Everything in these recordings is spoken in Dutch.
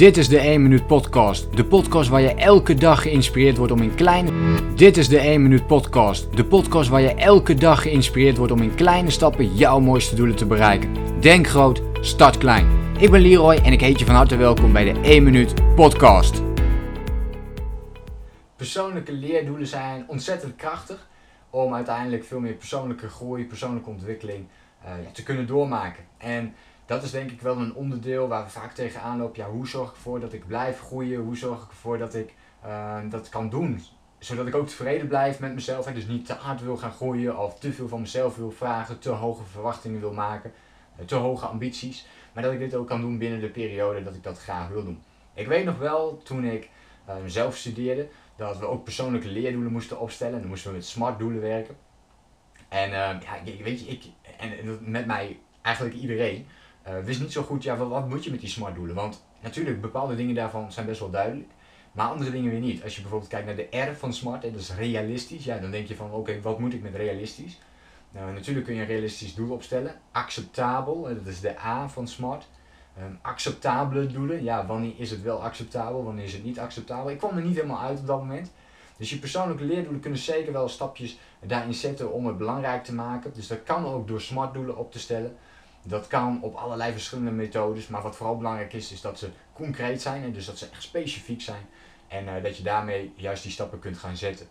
Dit is de 1 Minuut Podcast. De podcast waar je elke dag geïnspireerd wordt om in kleine. Dit is de 1 Minuut Podcast. De podcast waar je elke dag geïnspireerd wordt om in kleine stappen jouw mooiste doelen te bereiken. Denk groot, start klein. Ik ben Leroy en ik heet je van harte welkom bij de 1 Minuut Podcast. Persoonlijke leerdoelen zijn ontzettend krachtig om uiteindelijk veel meer persoonlijke groei, persoonlijke ontwikkeling uh, te kunnen doormaken. En dat is denk ik wel een onderdeel waar we vaak tegenaan lopen. Ja, hoe zorg ik ervoor dat ik blijf groeien? Hoe zorg ik ervoor dat ik uh, dat kan doen? Zodat ik ook tevreden blijf met mezelf. En dus niet te hard wil gaan groeien of te veel van mezelf wil vragen, te hoge verwachtingen wil maken, uh, te hoge ambities. Maar dat ik dit ook kan doen binnen de periode dat ik dat graag wil doen. Ik weet nog wel, toen ik uh, zelf studeerde, dat we ook persoonlijke leerdoelen moesten opstellen. En dan moesten we met smart doelen werken. En ja, weet je, ik, en met mij eigenlijk iedereen, uh, wist niet zo goed, ja, wat, moet je met die smart doelen? Want natuurlijk, bepaalde dingen daarvan zijn best wel duidelijk. Maar andere dingen weer niet. Als je bijvoorbeeld kijkt naar de R van smart, dat is realistisch. Ja, dan denk je van, oké, wat moet ik met realistisch? Nou, natuurlijk kun je een realistisch doel opstellen. Acceptabel, dat is de A van smart. Um, acceptabele doelen, ja, wanneer is het wel acceptabel, wanneer is het niet acceptabel? Ik kwam er niet helemaal uit op dat moment. Dus je persoonlijke leerdoelen kunnen zeker wel stapjes daarin zetten om het belangrijk te maken. Dus dat kan ook door smart doelen op te stellen. Dat kan op allerlei verschillende methodes, maar wat vooral belangrijk is, is dat ze concreet zijn en dus dat ze echt specifiek zijn en uh, dat je daarmee juist die stappen kunt gaan zetten.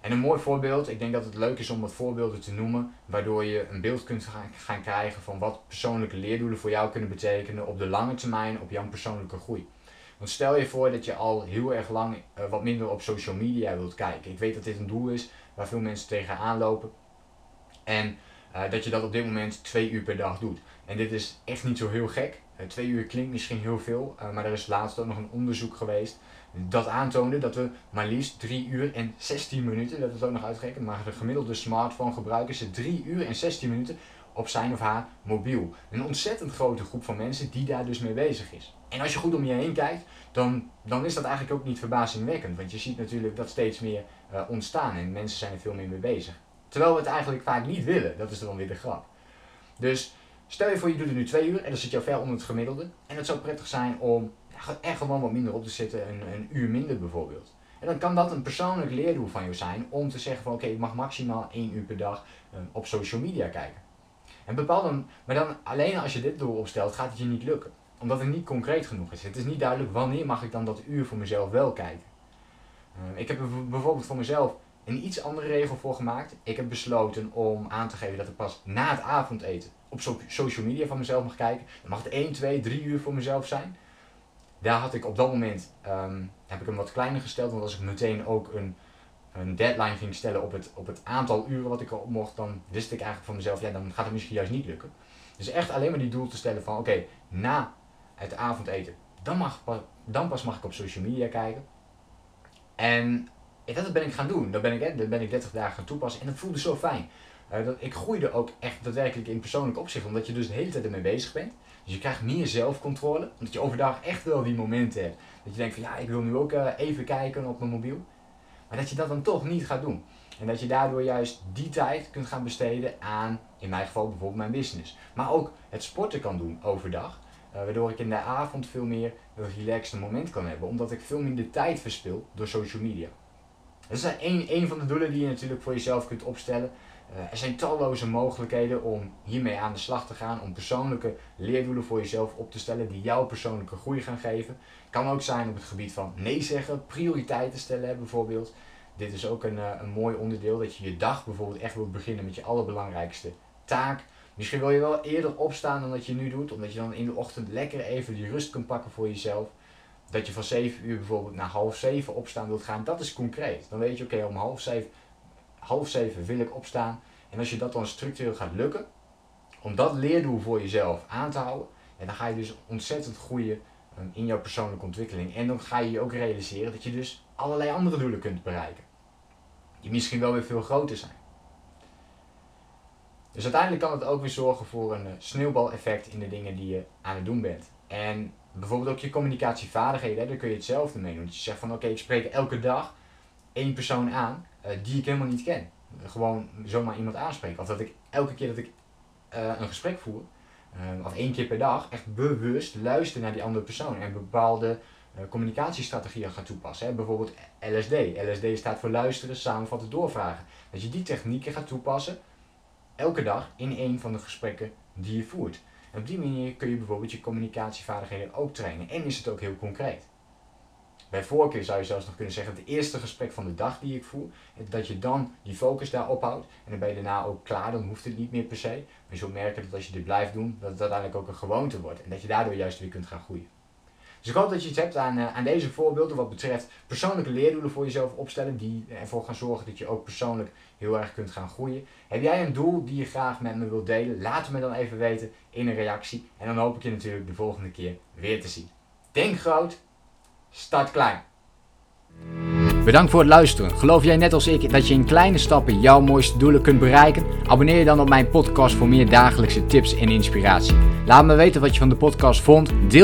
En een mooi voorbeeld, ik denk dat het leuk is om wat voorbeelden te noemen, waardoor je een beeld kunt gaan krijgen van wat persoonlijke leerdoelen voor jou kunnen betekenen op de lange termijn op jouw persoonlijke groei. Want stel je voor dat je al heel erg lang uh, wat minder op social media wilt kijken. Ik weet dat dit een doel is waar veel mensen tegenaan lopen. En uh, dat je dat op dit moment twee uur per dag doet. En dit is echt niet zo heel gek. Uh, twee uur klinkt misschien heel veel, uh, maar er is laatst ook nog een onderzoek geweest dat aantoonde dat we maar liefst 3 uur en 16 minuten, dat is ook nog uitgerekend, maar de gemiddelde smartphone gebruiker zit 3 uur en 16 minuten op zijn of haar mobiel. Een ontzettend grote groep van mensen die daar dus mee bezig is. En als je goed om je heen kijkt, dan, dan is dat eigenlijk ook niet verbazingwekkend. Want je ziet natuurlijk dat steeds meer ontstaan en mensen zijn er veel meer mee bezig. Terwijl we het eigenlijk vaak niet willen. Dat is dan weer de grap. Dus stel je voor je doet het nu twee uur en dan zit je ver onder het gemiddelde. En het zou prettig zijn om echt gewoon wat minder op te zitten, een, een uur minder bijvoorbeeld. En dan kan dat een persoonlijk leerdoel van je zijn om te zeggen van oké, ik mag maximaal één uur per dag um, op social media kijken. En bepaal dan, maar dan alleen als je dit doel opstelt, gaat het je niet lukken. Omdat het niet concreet genoeg is. Het is niet duidelijk wanneer mag ik dan dat uur voor mezelf wel kijken. Uh, ik heb bijvoorbeeld voor mezelf een iets andere regel voor gemaakt. Ik heb besloten om aan te geven dat ik pas na het avondeten op social media van mezelf mag kijken. Dan mag het 1, 2, 3 uur voor mezelf zijn. Daar had ik op dat moment, um, heb ik hem wat kleiner gesteld. Want als ik meteen ook een, een deadline ging stellen op het, op het aantal uren wat ik erop mocht, dan wist ik eigenlijk van mezelf, ja dan gaat het misschien juist niet lukken. Dus echt alleen maar die doel te stellen van oké, na het avondeten, dan, mag, dan pas mag ik op social media kijken. En dat ben ik gaan doen. Dat ben ik, ben ik 30 dagen gaan toepassen en dat voelde zo fijn. Uh, dat, ik groeide ook echt daadwerkelijk in persoonlijk opzicht, omdat je dus de hele tijd ermee bezig bent. Dus je krijgt meer zelfcontrole, omdat je overdag echt wel die momenten hebt. Dat je denkt van ja, ik wil nu ook uh, even kijken op mijn mobiel. Maar dat je dat dan toch niet gaat doen. En dat je daardoor juist die tijd kunt gaan besteden aan, in mijn geval bijvoorbeeld mijn business. Maar ook het sporten kan doen overdag. Uh, waardoor ik in de avond veel meer een relaxed moment kan hebben. Omdat ik veel minder tijd verspil door social media. Dat is een, een van de doelen die je natuurlijk voor jezelf kunt opstellen. Uh, er zijn talloze mogelijkheden om hiermee aan de slag te gaan, om persoonlijke leerdoelen voor jezelf op te stellen die jouw persoonlijke groei gaan geven. Kan ook zijn op het gebied van nee zeggen, prioriteiten stellen bijvoorbeeld. Dit is ook een, uh, een mooi onderdeel dat je je dag bijvoorbeeld echt wilt beginnen met je allerbelangrijkste taak. Misschien wil je wel eerder opstaan dan dat je nu doet, omdat je dan in de ochtend lekker even die rust kunt pakken voor jezelf dat je van 7 uur bijvoorbeeld naar half 7 opstaan wilt gaan, dat is concreet. Dan weet je, oké, om half 7, half 7 wil ik opstaan. En als je dat dan structureel gaat lukken, om dat leerdoel voor jezelf aan te houden, en dan ga je dus ontzettend groeien um, in jouw persoonlijke ontwikkeling. En dan ga je je ook realiseren dat je dus allerlei andere doelen kunt bereiken. Die misschien wel weer veel groter zijn. Dus uiteindelijk kan het ook weer zorgen voor een uh, sneeuwbaleffect in de dingen die je aan het doen bent. En bijvoorbeeld ook je communicatievaardigheden, daar kun je hetzelfde mee doen. Dat je zegt van oké, ik spreek elke dag één persoon aan uh, die ik helemaal niet ken. Gewoon zomaar iemand aanspreken. Of dat ik elke keer dat ik uh, een gesprek voer, ehm, of één keer per dag, echt bewust luisteren naar die andere persoon en bepaalde communicatiestrategieën gaat toepassen. Hè. Bijvoorbeeld LSD. LSD staat voor luisteren, samenvatten, doorvragen. Dat je die technieken gaat toepassen elke dag in een van de gesprekken die je voert. En op die manier kun je bijvoorbeeld je communicatievaardigheden ook trainen en is het ook heel concreet. Bij voorkeur zou je zelfs nog kunnen zeggen, het eerste gesprek van de dag die ik voer, dat je dan die focus daar ophoudt en dan ben je daarna ook klaar, dan hoeft het niet meer per se. Maar je zult merken dat als je dit blijft doen, dat het uiteindelijk ook een gewoonte wordt en dat je daardoor juist weer kunt gaan groeien. Dus ik hoop dat je iets hebt aan, uh, aan deze voorbeelden wat betreft persoonlijke leerdoelen voor jezelf opstellen, die ervoor gaan zorgen dat je ook persoonlijk heel erg kunt gaan groeien. Heb jij een doel die je graag met me wilt delen? Laat het me dan even weten in een reactie en dan hoop ik je natuurlijk de volgende keer weer te zien. Denk groot, start klein. Bedankt voor het luisteren. Geloof jij net als ik dat je in kleine stappen jouw mooiste doelen kunt bereiken? Abonneer je dan op mijn podcast voor meer dagelijkse tips en inspiratie. Laat me weten wat je van de podcast vond. Deel